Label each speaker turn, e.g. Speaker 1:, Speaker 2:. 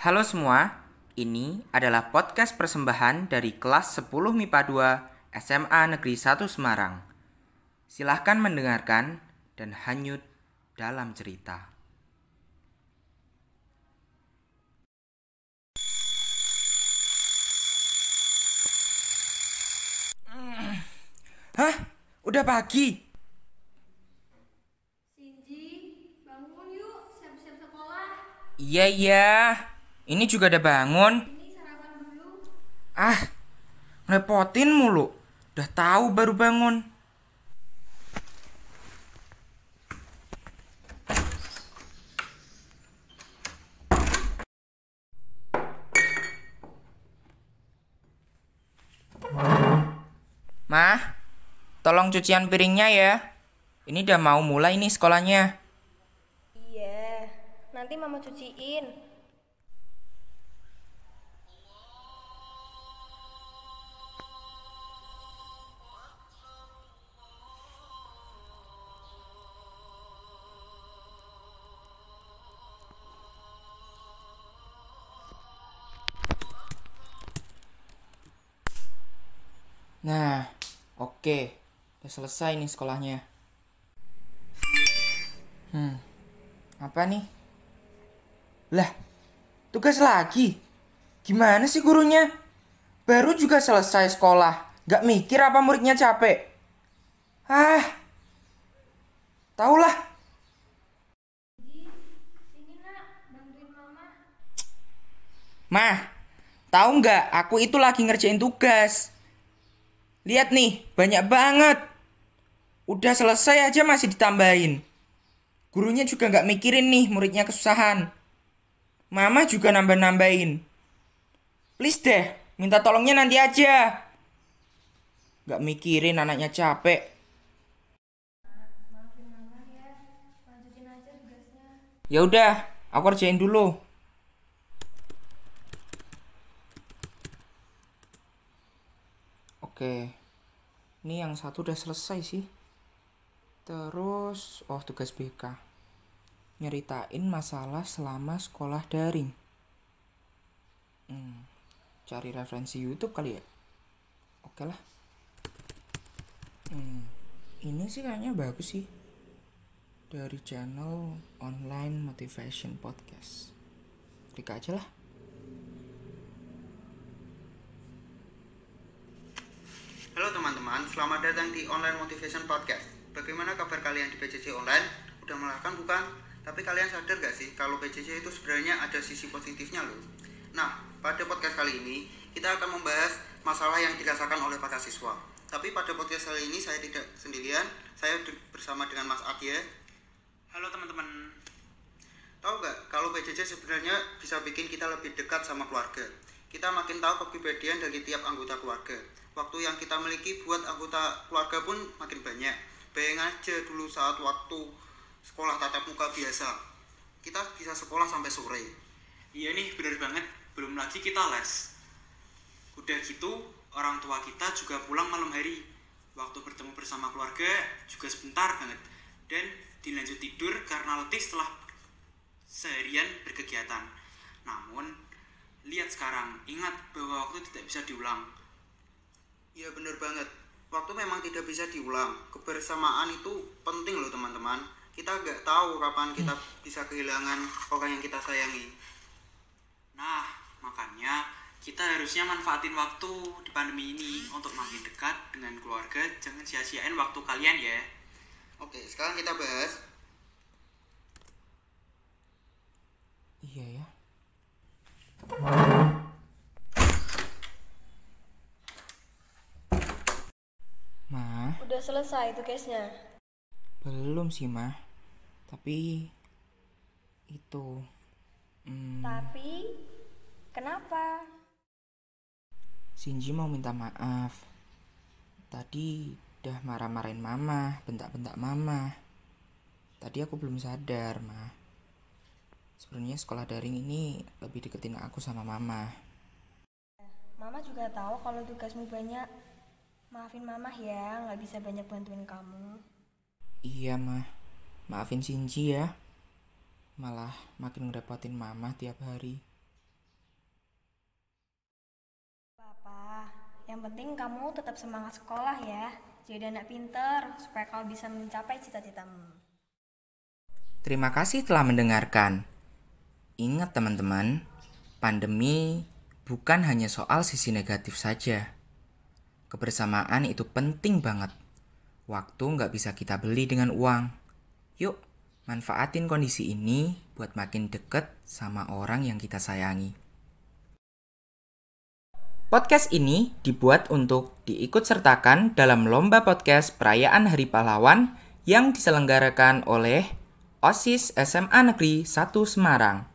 Speaker 1: Halo semua, ini adalah podcast persembahan dari kelas 10 MIPA 2 SMA Negeri 1 Semarang. Silahkan mendengarkan dan hanyut dalam cerita. Hah? Udah pagi?
Speaker 2: Shinji, bangun yuk, siap-siap sekolah.
Speaker 1: Iya, iya. Ini juga udah bangun. Ah, ngerepotin mulu. Udah tahu baru bangun. Mah, tolong cucian piringnya ya. Ini udah mau mulai nih sekolahnya.
Speaker 2: Iya, nanti mama cuciin.
Speaker 1: Nah, oke. Udah selesai nih sekolahnya. Hmm, apa nih? Lah, tugas lagi. Gimana sih gurunya? Baru juga selesai sekolah. Gak mikir apa muridnya capek? Ah, taulah. Mah, tahu nggak? Aku itu lagi ngerjain tugas. Lihat nih, banyak banget. Udah selesai aja masih ditambahin. Gurunya juga nggak mikirin nih muridnya kesusahan. Mama juga nambah-nambahin. Please deh, minta tolongnya nanti aja. Nggak mikirin anaknya capek.
Speaker 2: Ya
Speaker 1: udah, aku kerjain dulu. Oke. Ini yang satu udah selesai sih. Terus, oh tugas BK. Nyeritain masalah selama sekolah daring. Hmm, cari referensi YouTube kali ya. Oke lah. Hmm, ini sih kayaknya bagus sih dari channel online motivation podcast. Klik aja lah.
Speaker 3: Halo teman-teman, selamat datang di Online Motivation Podcast. Bagaimana kabar kalian di PJJ Online? Udah melahkan bukan? Tapi kalian sadar gak sih kalau PJJ itu sebenarnya ada sisi positifnya loh? Nah, pada podcast kali ini kita akan membahas masalah yang dirasakan oleh para siswa. Tapi pada podcast kali ini saya tidak sendirian, saya bersama dengan Mas Adya. Halo teman-teman. Tahu nggak kalau PJJ sebenarnya bisa bikin kita lebih dekat sama keluarga. Kita makin tahu kepribadian dari tiap anggota keluarga. Waktu yang kita miliki buat anggota keluarga pun makin banyak. Bayang aja dulu saat waktu sekolah tatap muka biasa. Kita bisa sekolah sampai sore.
Speaker 4: Iya nih bener banget. Belum lagi kita les. Udah gitu orang tua kita juga pulang malam hari. Waktu bertemu bersama keluarga juga sebentar banget. Dan dilanjut tidur karena letih setelah seharian berkegiatan. Namun lihat sekarang. Ingat bahwa waktu tidak bisa diulang
Speaker 3: Iya bener banget. Waktu memang tidak bisa diulang. Kebersamaan itu penting loh teman-teman. Kita nggak tahu kapan kita bisa kehilangan orang yang kita sayangi.
Speaker 4: Nah makanya kita harusnya manfaatin waktu di pandemi ini untuk makin dekat dengan keluarga jangan sia-siain waktu kalian ya
Speaker 3: Oke, sekarang kita bahas
Speaker 1: Iya ya. Mah,
Speaker 2: Udah selesai tugasnya.
Speaker 1: belum sih mah. Tapi itu hmm,
Speaker 2: Tapi, kenapa?
Speaker 1: Shinji mau minta maaf. Tadi udah marah-marahin mama, bentak-bentak mama. Tadi aku belum sadar, mah. Sebenarnya sekolah daring ini lebih deketin aku sama mama.
Speaker 2: Mama juga tahu kalau tugasmu banyak. Maafin mamah ya, nggak bisa banyak bantuin kamu.
Speaker 1: Iya, mah. Maafin Shinji ya. Malah makin ngerepotin mama tiap hari.
Speaker 2: Papa, yang penting kamu tetap semangat sekolah ya. Jadi anak pinter, supaya kau bisa mencapai cita-citamu.
Speaker 1: Terima kasih telah mendengarkan. Ingat teman-teman, pandemi bukan hanya soal sisi negatif saja Kebersamaan itu penting banget. Waktu nggak bisa kita beli dengan uang. Yuk, manfaatin kondisi ini buat makin deket sama orang yang kita sayangi. Podcast ini dibuat untuk diikut sertakan dalam lomba podcast perayaan Hari Pahlawan yang diselenggarakan oleh OSIS SMA Negeri 1 Semarang.